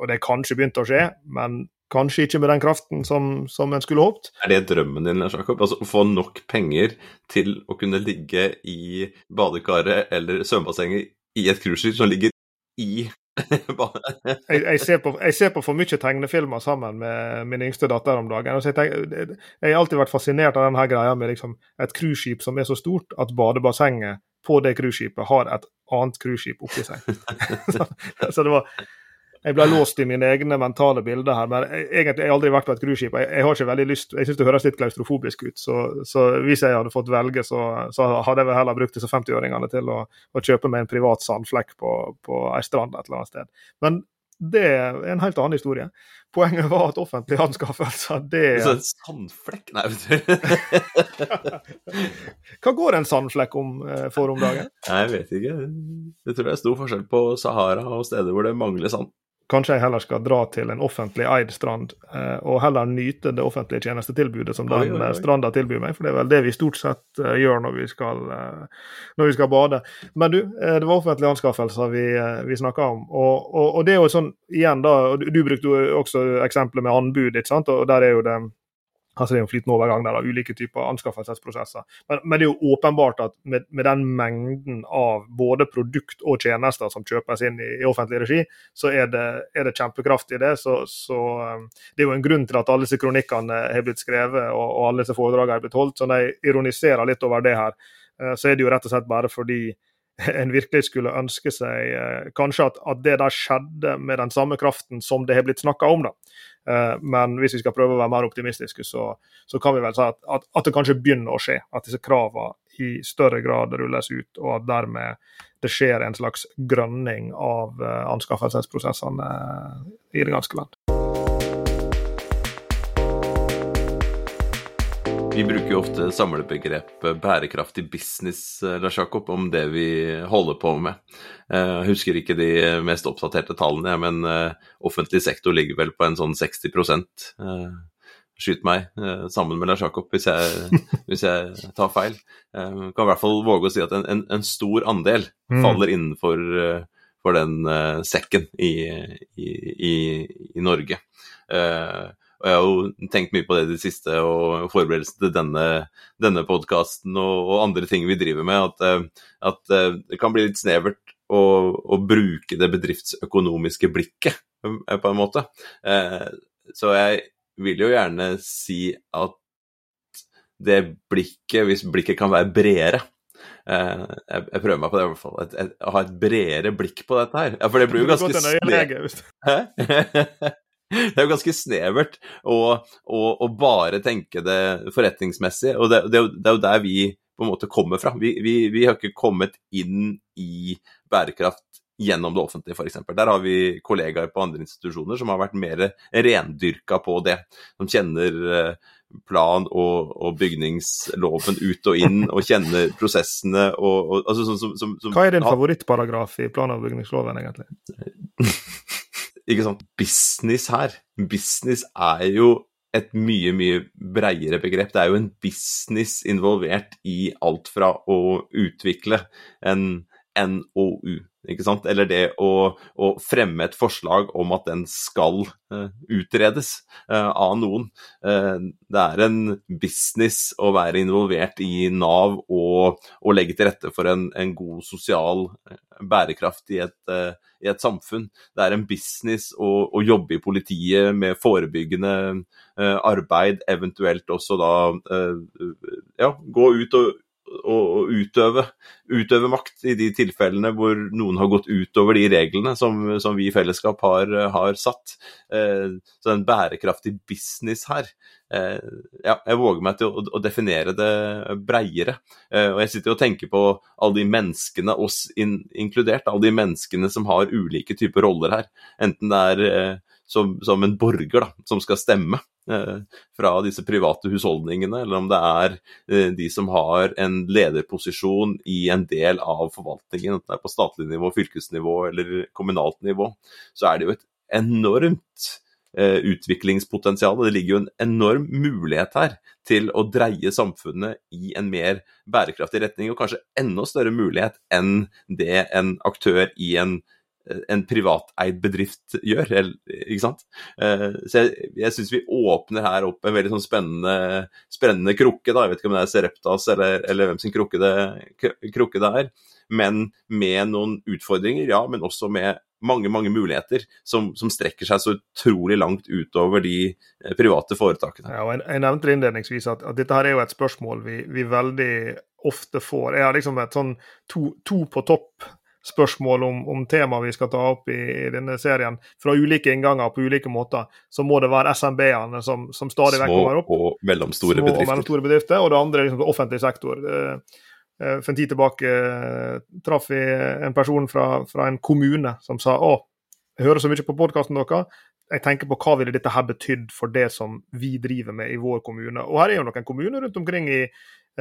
Og det er kanskje begynt å skje, men kanskje ikke med den kraften som, som en skulle håpet. Er det drømmen din, Lars Jakob? Altså, å få nok penger til å kunne ligge i badekaret eller svømmebassenget i et cruiseskip som ligger i <laughs> jeg, jeg, ser på, jeg, ser på, for mye tegnefilmer sammen med min yngste datter om dagen. Jeg, tenker, jeg, har alltid vært fascinert av denne greia med liksom et cruiseskip som er så stort at badebassenget på det cruiseskipet har et annet cruiseskip oppi seg. <laughs> så, så, det var jeg ble låst i mine egne mentale bilder her. Men jeg, egentlig jeg har aldri vært på et cruiseskip. Jeg, jeg, har ikke veldig lyst, jeg syns det høres litt klaustrofobisk ut. Så, så, hvis jeg hadde fått velge, så, så hadde jeg vel heller brukt disse 50-åringene til å, å, kjøpe meg en privat sandflekk på, på ei strand et eller annet sted. Men det er en helt annen historie. Poenget var at offentlige anskaffelser, det Så en sandflekk? Nei, vet du. <laughs> Hva går en sandflekk om eh, for om dagen? Jeg vet ikke. Det tror jeg er stor forskjell på Sahara og steder hvor det mangler sand kanskje jeg heller skal dra til en offentlig eid strand eh, og heller nyte det offentlige tjenestetilbudet som den oi, oi, oi. stranda tilbyr meg, for det er vel det vi stort sett uh, gjør når vi, skal, når vi skal bade. Men du, det var offentlige anskaffelser vi, vi snakka om, og, og, og, det er jo sånn igjen da, du, du brukte jo også eksempelet med anbud, ikke sant, og der er jo det Altså Det er jo flytende overgang der av ulike typer anskaffelsesprosesser. Men, men, det er jo åpenbart at med, med, den mengden av både produkt og tjenester som kjøpes inn i, i offentlig regi, så er det, er det kjempekraft i det. Så, så, um, Det er jo en grunn til at alle disse kronikkene har blitt skrevet og, og alle disse foredragene har blitt holdt. Så når jeg ironiserer litt over det her, eh, så er det jo rett og slett bare fordi <laughs> en virkelig skulle ønske seg eh, kanskje at, at, det der skjedde med den samme kraften som det har blitt snakka om. da. Eh, men hvis vi skal prøve å være mer optimistiske, så, så kan vi vel si at, at, at, det kanskje begynner å skje. At disse kravene i større grad rulles ut, og at dermed det skjer en slags grønning av eh, anskaffelsesprosessene i det ganske land. Vi bruker jo ofte samlebegrepet bærekraftig business, eh, Lars Jakob, om det vi holder på med. Eh, jeg husker ikke de mest oppdaterte tallene, men eh, offentlig sektor ligger vel på en sånn 60% Skyt meg sammen med Lars Jakob hvis <laughs> hvis jeg tar feil. Jeg kan i hvert fall våge å si at en, en, en stor andel mm. faller innenfor for den sekken i, i, i, i Norge. Og jeg har jo tenkt mye på det i det siste, og forberedelsen til denne, denne podkasten og, og, andre ting vi driver med, at, eh, at eh, det kan bli litt snevert å, å, bruke det bedriftsøkonomiske blikket, eh, på en måte. Så jeg vil jo gjerne si at det blikket, hvis blikket kan være bredere, jeg, jeg, prøver meg på det i hvert fall. Å ha et bredere blikk på dette her. Ja, for det blir jo ganske snevert. <laughs> det er jo ganske snevert å, å, å, bare tenke det forretningsmessig, og det, det, det, er jo der vi på en måte kommer fra. Vi, vi, vi har ikke kommet inn i bærekraft gjennom det offentlige, f.eks. Der har vi kollegaer på andre institusjoner som har vært mer rendyrka på det. Som kjenner eh, plan- og, og, bygningsloven ut og inn, og kjenner prosessene og, og altså, som, som, som, Hva er din favorittparagraf i plan- og bygningsloven, egentlig? <laughs> ikke sant, business her. Business er jo et mye, mye breiere begrep. Det er jo en business involvert i alt fra å utvikle en NOU ikke sant? Eller det å, å, fremme et forslag om at den skal uh, utredes uh, av noen. Uh, det er en business å være involvert i Nav og, og legge til rette for en, en god sosial bærekraft i et, i et, samfunn. Det er en business å, å jobbe i politiet med forebyggende arbeid, eventuelt også da ja, gå ut og å, utøve, utøve, makt i de tilfellene hvor noen har gått utover de reglene som, som vi i fellesskap har, har satt. Eh, så en bærekraftig business her. Eh, ja, jeg våger meg til å, å definere det breiere. Eh, og jeg sitter og tenker på alle de menneskene, oss in, inkludert, alle de menneskene som har ulike typer roller her. Enten det er eh, som, som, en borger da, som skal stemme fra disse private husholdningene, eller om det er eh, de som har en lederposisjon i en del av forvaltningen, enten det er på statlig nivå, fylkesnivå eller kommunalt nivå, så er det jo et enormt eh, utviklingspotensial. Det ligger jo en enorm mulighet her til å dreie samfunnet i en mer bærekraftig retning, og kanskje enda større mulighet enn det en aktør i en en privateid bedrift gjør. ikke sant? Eh, så jeg, jeg syns vi åpner her opp en veldig sånn spennende, spennende krukke. da, Jeg vet ikke om det er Sereptas eller, eller hvem sin krukke det, krukke det, er. Men med noen utfordringer, ja, men også med mange mange muligheter som, som, strekker seg så utrolig langt utover de eh, private foretakene. Ja, og jeg, nevnte innledningsvis at, at, dette her er jo et spørsmål vi, vi veldig ofte får. Jeg har liksom et sånn to, to på topp spørsmål om, om tema vi skal ta opp i, i, denne serien, fra ulike innganger på ulike måter, så må det være SMB-ene som, som, stadig vekk kommer opp. Små og mellomstore Små bedrifter. Og mellomstore bedrifter. Og det andre er liksom offentlig sektor. Eh, eh, for en tid tilbake eh, traff vi en person fra, fra en kommune som sa å, jeg hører så mye på podkasten deres, jeg tenker på hva ville dette her betydd for det som vi driver med i vår kommune. Og her er jo noen kommuner rundt omkring i,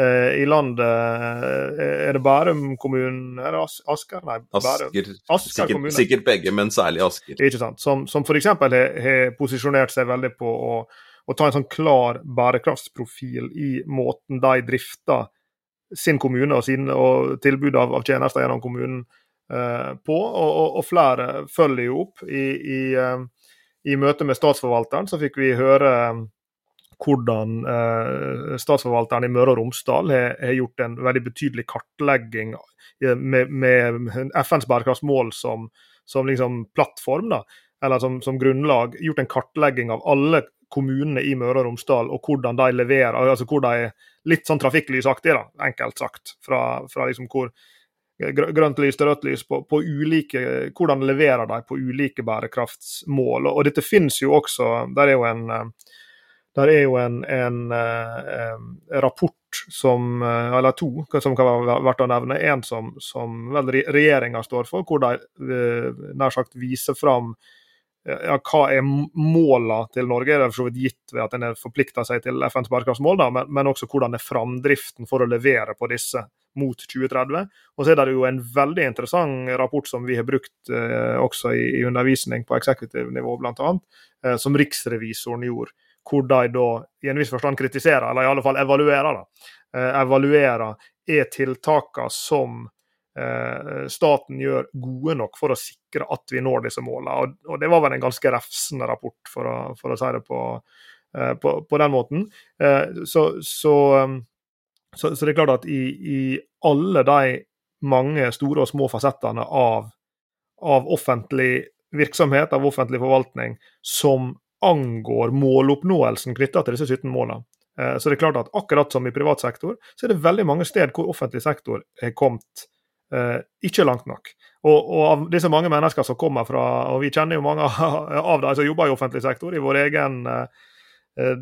i landet eh, Er det Bærum kommunen? Er det As Asker? Nei, Bærum. Asker, Asker sikkert, sikkert, begge, men særlig Asker. Ikke sant. Som, som f.eks. har, har posisjonert seg veldig på å, å, ta en sånn klar bærekraftsprofil i måten de drifter sin kommune og, sin, og tilbud av, av tjenester gjennom kommunen på. Og, og, og, flere følger jo opp. I, i, i møte med statsforvalteren så fikk vi høre hvordan eh, statsforvalteren i Møre og Romsdal har, har, gjort en veldig betydelig kartlegging eh, med, med FNs bærekraftsmål som, som liksom plattform, da, eller som, som, grunnlag. Gjort en kartlegging av alle kommunene i Møre og Romsdal og hvordan de leverer. altså hvor de Litt sånn trafikklysaktig, da, enkelt sagt. Fra, fra liksom hvor grønt lys til rødt lys på, på, ulike, hvordan leverer de på ulike bærekraftsmål. Og, og dette finnes jo også, der er jo en eh, der er jo en, en, en eh, rapport som, eh, eller to som kan være verdt å nevne. En som, som vel regjeringa står for, hvor de eh, nær sagt viser fram ja, hva er målene til Norge. Det er for så vidt gitt ved at en har forplikta seg til FNs bærekraftsmål, da, men, men, også hvordan er framdriften for å levere på disse mot 2030. Og så er det jo en veldig interessant rapport som vi har brukt eh, også i, i, undervisning på eksekutivnivå, nivå, bl.a., eh, som riksrevisoren gjorde hvor de da i en viss forstand kritiserer, eller i alle fall evaluerer. Eh, evaluerer er tiltakene som eh, staten gjør gode nok for å sikre at vi når disse målene. Og, og det var vel en ganske refsende rapport, for å, for å si det på, eh, på, på, den måten. Eh, så, så, um, så, så, det er klart at i, i, alle de mange store og små fasettene av, av offentlig virksomhet, av offentlig forvaltning, som angår måloppnåelsen knytta til disse 17 målene. Eh, så det er klart at akkurat som i privat sektor, så er det veldig mange steder hvor offentlig sektor er kommet eh, ikke langt nok. Og, og, av disse mange mennesker som kommer fra, og vi kjenner jo mange <laughs> av dem som jobber i offentlig sektor, i vår egen eh,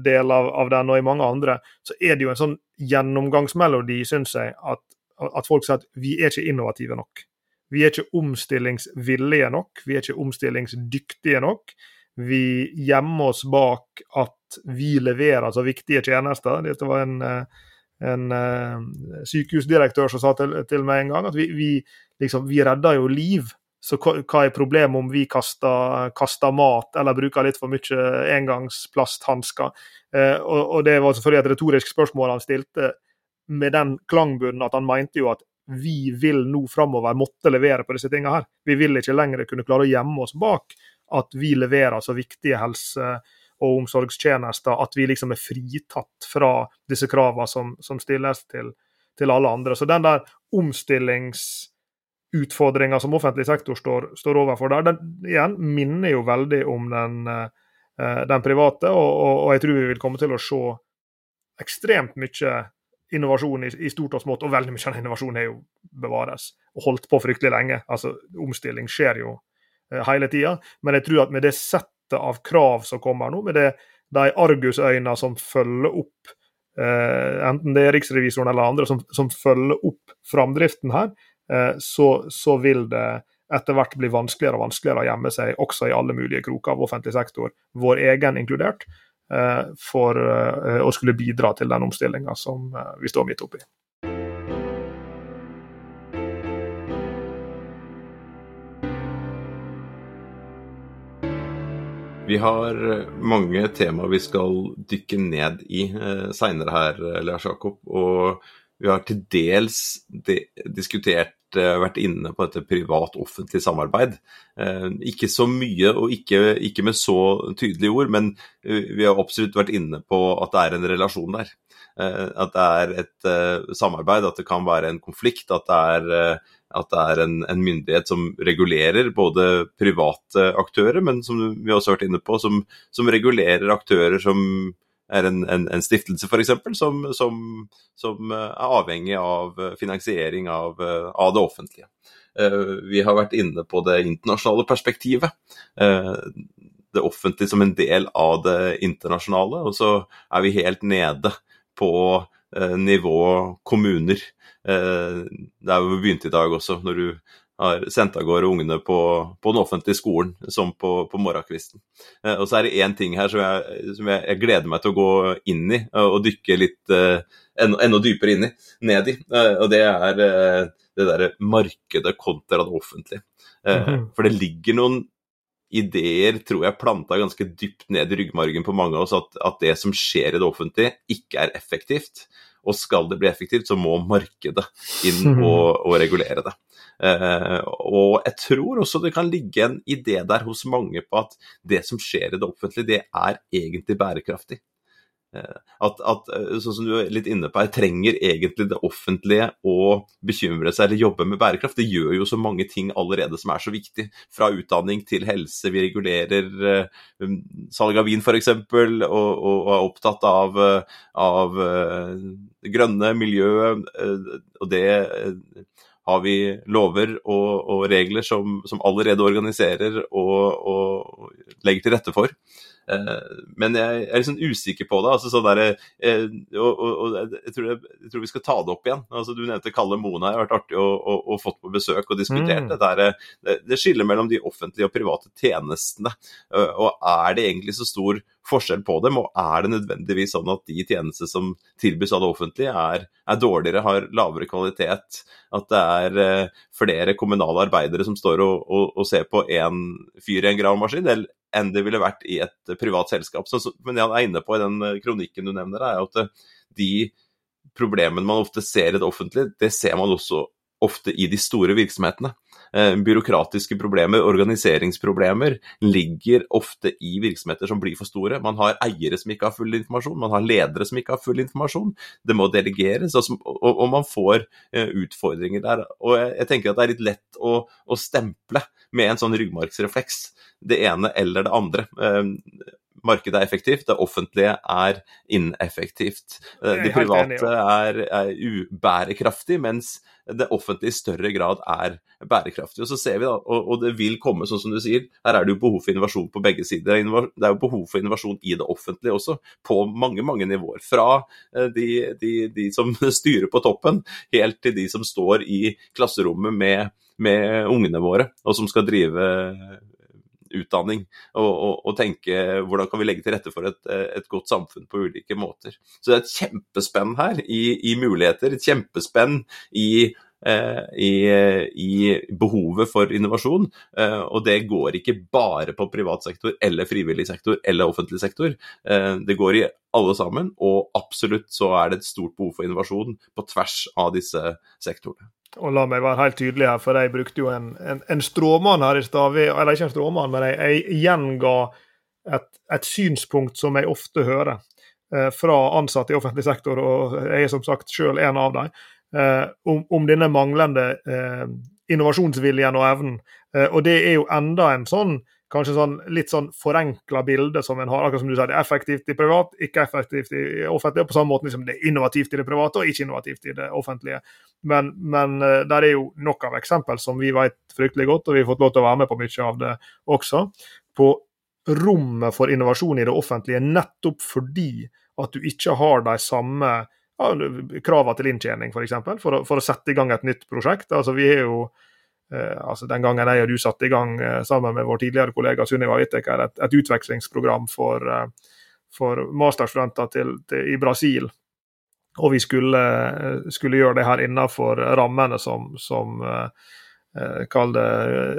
del av, av, den og i mange andre, så er det jo en sånn gjennomgangsmelodi, syns jeg, at, at folk sier at vi er ikke innovative nok. Vi er ikke omstillingsvillige nok, vi er ikke omstillingsdyktige nok vi gjemmer oss bak at vi leverer så viktige tjenester. Dette var en, eh, en uh, sykehusdirektør som sa til, til, meg en gang at vi, vi, liksom, vi redder jo liv. Så hva er problemet om vi kaster, kaster, mat eller bruker litt for mye engangsplasthansker? Eh, og, og, det var selvfølgelig et retorisk spørsmål han stilte med den klangbunnen at han mente jo at vi vil nå framover måtte levere på disse tingene her. Vi vil ikke lenger kunne klare å gjemme oss bak at vi leverer så viktige helse- og omsorgstjenester at vi liksom er fritatt fra disse kravene som, som stilles til, til, alle andre. Så den der omstillingsutfordringa som offentlig sektor står, står overfor der, den igjen minner jo veldig om den, eh, den private, og, og, og, jeg tror vi vil komme til å se ekstremt mye innovasjon i, i stort og smått, og veldig mye av innovasjonen er jo bevares og holdt på fryktelig lenge. Altså, Omstilling skjer jo hele tida. Men jeg tror at med det settet av krav som kommer nå, med det, de argusøyne som følger opp, eh, enten det er riksrevisoren eller andre som, som følger opp framdriften her, eh, så, så, vil det etter hvert bli vanskeligere og vanskeligere å gjemme seg også i alle mulige kroker av offentlig sektor, vår egen inkludert, eh, for eh, å skulle bidra til den omstillinga som eh, vi står midt oppi. Vi har mange temaer vi skal dykke ned i eh, seinere her, Lars Jakob. Og vi har til dels de diskutert vært, vært inne på dette privat-offentlig samarbeid. Ikke så mye og ikke, ikke, med så tydelige ord, men vi har absolutt vært inne på at det er en relasjon der. At det er et samarbeid, at det kan være en konflikt, at det er at det er en, en, myndighet som regulerer både private aktører, men som vi også har vært inne på, som, som regulerer aktører som er en, en, en stiftelse f.eks., som, som, som er avhengig av finansiering av, av, det offentlige. Eh, vi har vært inne på det internasjonale perspektivet. Eh, det offentlige som en del av det internasjonale, og så er vi helt nede på eh, nivå kommuner. Det er jo begynt i dag også, når du har sendt av gårde ungene på, på, den offentlige skolen, som på, på morgenkvisten. Eh, og så er det én ting her som, jeg, som jeg, jeg, gleder meg til å gå inn i, og, og dykke litt eh, enda, enda, dypere inn i, ned i. Eh, og det er eh, det derre markedet kontra det offentlige. Mm -hmm. For det ligger noen ideer, tror jeg, planta ganske dypt ned i ryggmargen på mange av oss, at, at det som skjer i det offentlige, ikke er effektivt. Og skal det bli effektivt, så må markedet inn og, og regulere det. Uh, og jeg tror også det kan ligge en idé der hos mange på at det som skjer i det offentlige, det er egentlig bærekraftig. Uh, at, at, eh, sånn som du er litt inne på, her, trenger egentlig det offentlige å bekymre seg eller jobbe med bærekraft. Det gjør jo så mange ting allerede som er så viktig. Fra utdanning til helse. Vi regulerer uh, salg av vin f.eks. Og, og, og er opptatt av, av grønne miljø. og det har vi lover og, og regler som, som, allerede organiserer og, legger til rette for. Eh, men jeg er sånn usikker på det. altså sånn der, og, og, og jeg, tror jeg, jeg, tror vi skal ta det opp igjen. altså Du nevnte Kalle Mona. Det har vært artig å, å, å fått på besøk og diskutert mm. det. Der, det. Det skillet mellom de offentlige og private tjenestene. Eh, og er det egentlig så stor forskjell på dem, og er det nødvendigvis sånn at de tjenester som tilbys av det offentlige, er, er dårligere, har lavere kvalitet? At det er eh, flere kommunale arbeidere som står og, og, og ser på én fyr i en gravemaskin, enn det ville vært i et privat selskap. Så, men det han er inne på i den eh, kronikken du nevner, er at eh, de problemene man ofte ser i det offentlige, det ser man også ofte i de store virksomhetene. Eh, byråkratiske problemer, organiseringsproblemer, ligger ofte i virksomheter som blir for store. Man har eiere som ikke har full informasjon, man har ledere som ikke har full informasjon. Det må delegeres, og, man får eh, utfordringer der. Og jeg, tenker at det er litt lett å, å stemple med en sånn ryggmargsrefleks det ene eller det andre. Eh, markedet er effektivt, det offentlige er ineffektivt. Det private er, er ubærekraftig, mens det offentlige i større grad er bærekraftig. Og så ser vi da, og, og, det vil komme, sånn som du sier, her er det jo behov for innovasjon på begge sider. Det er jo behov for innovasjon i det offentlige også, på mange mange nivåer. Fra eh, de, de, de som <laughs> styrer på toppen, helt til de som står i klasserommet med, med ungene våre, og som skal drive utdanning. Og, og, og, tenke hvordan kan vi legge til rette for et, et, godt samfunn på ulike måter. Så det er et kjempespenn her i, i muligheter, et kjempespenn i i, i, behovet for innovasjon. Eh, og det går ikke bare på privat sektor eller frivillig sektor eller offentlig sektor. Eh, det går i alle sammen, og absolutt så er det et stort behov for innovasjon på tvers av disse sektorene. Og la meg være helt tydelig her, for jeg brukte jo en, en, en stråmann her i stad. Eller ikke en stråmann, men jeg, jeg gjenga et, et, synspunkt som jeg ofte hører eh, fra ansatte i offentlig sektor, og jeg er som sagt sjøl en av dem, eh, om, om, denne manglende eh, innovasjonsviljen og evnen. Eh, og det er jo enda en sånn kanskje sånn, litt sånn forenkla bilde som en har. akkurat som du sa, Det er effektivt i privat, ikke effektivt i offentlig. og På samme måte liksom det er innovativt i det private og ikke innovativt i det offentlige. Men, men der er jo nok av eksempel som vi vet fryktelig godt, og vi har fått lov til å være med på mye av det også. På rommet for innovasjon i det offentlige, nettopp fordi at du ikke har de samme ja, kravene til inntjening, f.eks., for, eksempel, for, for å sette i gang et nytt prosjekt. Altså, vi er jo Eh, altså Den gangen jeg og du satte i gang eh, sammen med vår tidligere kollega Sunniva Whittaker et, et utvekslingsprogram for, eh, for masterstudenter til, til, i Brasil, og vi skulle, skulle, gjøre det her innenfor rammene som, som kall det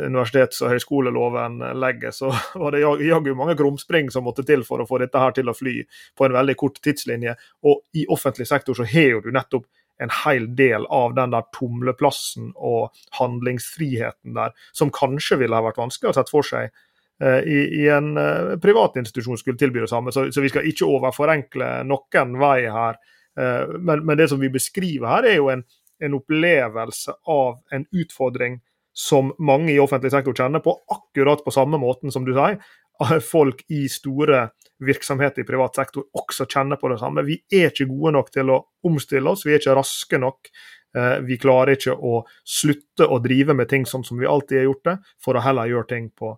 universitets- og høyskoleloven legger, så <laughs> var det jaggu mange krumspring som måtte til for å få dette her til å fly på en veldig kort tidslinje. Og i offentlig sektor så har du nettopp en hel del av den der tumleplassen og handlingsfriheten der, som kanskje ville ha vært vanskelig å sette for seg eh, i, i, en privat institusjon skulle tilby det samme. Så, så vi skal ikke overforenkle noen vei her. Men, men, det som vi beskriver her, er jo en, en opplevelse av en utfordring som mange i offentlig sektor kjenner på, akkurat på samme måten som du sier. Folk i store virksomheter i privat sektor også kjenner på det samme. Vi er ikke gode nok til å omstille oss, vi er ikke raske nok. Eh, vi klarer ikke å slutte å drive med ting sånn som vi alltid har gjort det, for å heller gjøre ting på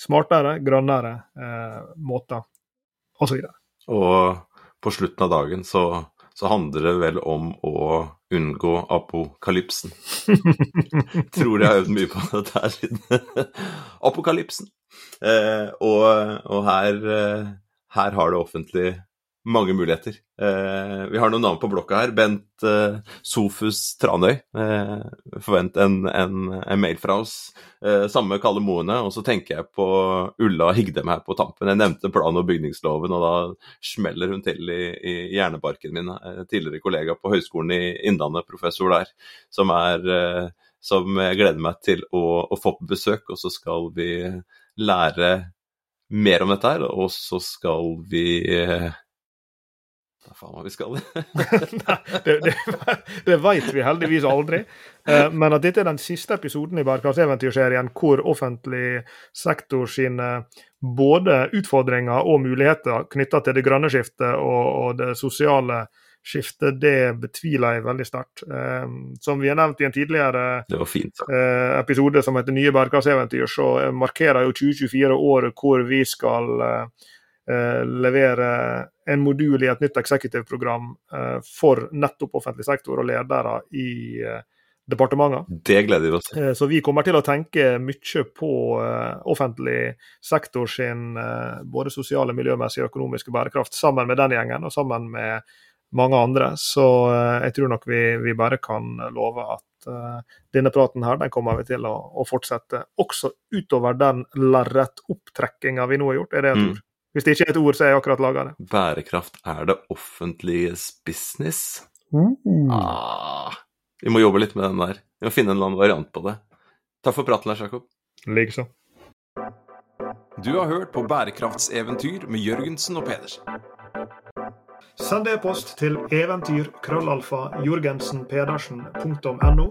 smartere, grønnere eh, måter, osv. Og, og på slutten av dagen så, så handler det vel om å unngå apokalypsen. <laughs> Tror jeg har øvd mye på dette her siden apokalypsen. Eh, og, og her eh, her har det offentlige mange muligheter. Eh, vi har noen navn på blokka her. Bent eh, Sofus Tranøy. Eh, forvent en, en, en, mail fra oss. Eh, samme Kalle Moene. Og så tenker jeg på Ulla Higdem her på tampen. Jeg nevnte plan- og bygningsloven, og da smeller hun til i, i hjernebarken min. Eh, tidligere kollega på Høgskolen i Innlandet, professor der, som er eh, som jeg gleder meg til å, å få på besøk. Og så skal vi lære mer om dette her, og så skal vi eh, Hva faen hva vi skal? <laughs> <laughs> Nei, det det, <laughs> det veit vi heldigvis aldri. Eh, men at dette er den siste episoden i Bærekrafteventyrserien hvor offentlig sektor sine både utfordringer og muligheter knytta til det grønne skiftet og, og det sosiale skiftet, det betviler jeg veldig sterkt. Eh, som vi har nevnt i en tidligere fint, eh, episode som heter Nye bærekraftseventyr, så markerer jo 2024 året hvor vi skal eh, eh, levere en modul i et nytt executive-program eh, for nettopp offentlig sektor og ledere i eh, departementer. Det gleder vi oss til. Så vi kommer til å tenke mye på offentlig sektor sin både sosiale, miljømessige og økonomiske bærekraft sammen med den gjengen og sammen med mange andre. Så eh, jeg tror nok vi, vi bare kan love at uh, denne praten her, den kommer vi til å, å fortsette også utover den lerretopptrekkinga vi nå har gjort. Er det et mm. Hvis det ikke er et ord, så er jeg akkurat laga det. Bærekraft er det offentliges business. Mm. Ah, vi må jobbe litt med den der. Vi må finne en eller annen variant på det. Takk for praten, Lars Jakob. Likeså. Du har hørt på Bærekraftseventyr med Jørgensen og Pedersen. Send e-post til eventyr.krøllalfa.jorgensenpedersen.no